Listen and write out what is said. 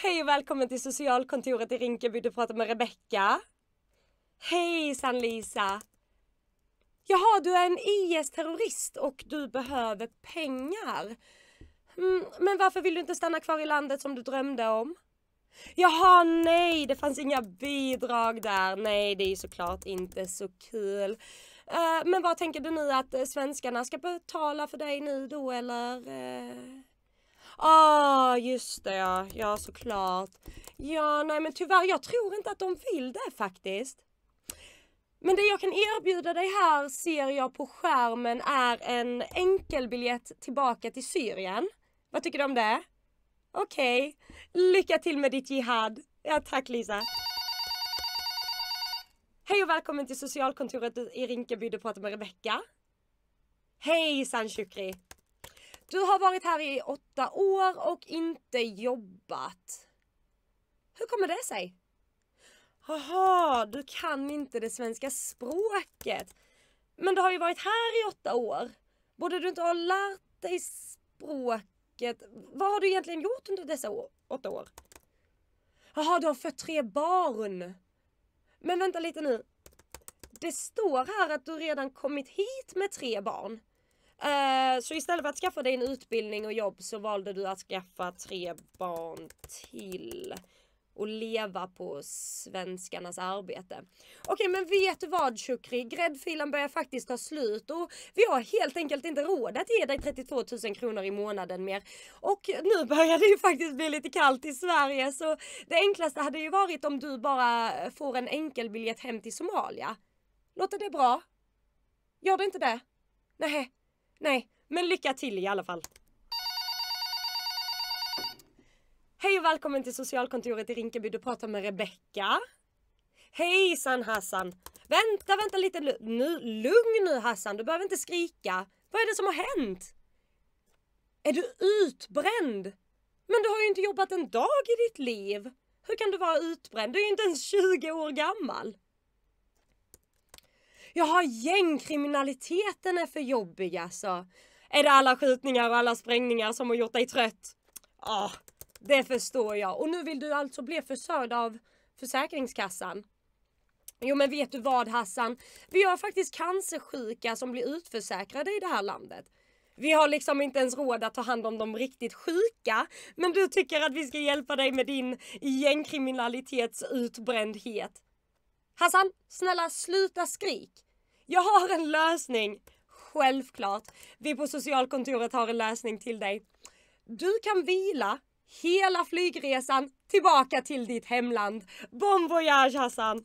Hej och välkommen till socialkontoret i Rinkeby. Du pratar med Rebecka. Hejsan Lisa! Jaha, du är en IS-terrorist och du behöver pengar. Mm, men varför vill du inte stanna kvar i landet som du drömde om? Jaha, nej, det fanns inga bidrag där. Nej, det är såklart inte så kul. Uh, men vad tänker du nu att eh, svenskarna ska betala för dig nu då eller? Uh... Ah, just det ja. Ja, såklart. Ja, nej men tyvärr, jag tror inte att de vill det faktiskt. Men det jag kan erbjuda dig här ser jag på skärmen är en enkelbiljett tillbaka till Syrien. Vad tycker du om det? Okej, okay. lycka till med ditt jihad. Ja, tack Lisa. Hej och välkommen till socialkontoret i Rinkeby. Du pratar med Rebecka. Hejsan Shukri. Du har varit här i åtta år och inte jobbat. Hur kommer det sig? Jaha, du kan inte det svenska språket. Men du har ju varit här i åtta år. Borde du inte ha lärt dig språket? Vad har du egentligen gjort under dessa år, åtta år? Jaha, du har fött tre barn. Men vänta lite nu. Det står här att du redan kommit hit med tre barn. Uh, så istället för att skaffa dig en utbildning och jobb så valde du att skaffa tre barn till och leva på svenskarnas arbete. Okej men vet du vad Shukri? Gräddfilen börjar faktiskt ta slut och vi har helt enkelt inte råd att ge dig 32 000 kronor i månaden mer. Och nu börjar det ju faktiskt bli lite kallt i Sverige så det enklaste hade ju varit om du bara får en enkelbiljett hem till Somalia. Låter det bra? Gör det inte det? Nej, nej, men lycka till i alla fall. Hej och välkommen till socialkontoret i Rinkeby. Du pratar med Rebecka. Hejsan Hassan! Vänta, vänta lite nu. Lugn nu Hassan, du behöver inte skrika. Vad är det som har hänt? Är du utbränd? Men du har ju inte jobbat en dag i ditt liv. Hur kan du vara utbränd? Du är ju inte ens 20 år gammal. Jaha, gängkriminaliteten är för jobbig alltså. Är det alla skjutningar och alla sprängningar som har gjort dig trött? Ah, det förstår jag. Och nu vill du alltså bli försörjd av Försäkringskassan. Jo men vet du vad Hassan? Vi har faktiskt cancersjuka som blir utförsäkrade i det här landet. Vi har liksom inte ens råd att ta hand om de riktigt sjuka. Men du tycker att vi ska hjälpa dig med din gängkriminalitetsutbrändhet. Hassan, snälla sluta skrik. Jag har en lösning. Självklart. Vi på socialkontoret har en lösning till dig. Du kan vila hela flygresan tillbaka till ditt hemland. Bon voyage Hassan!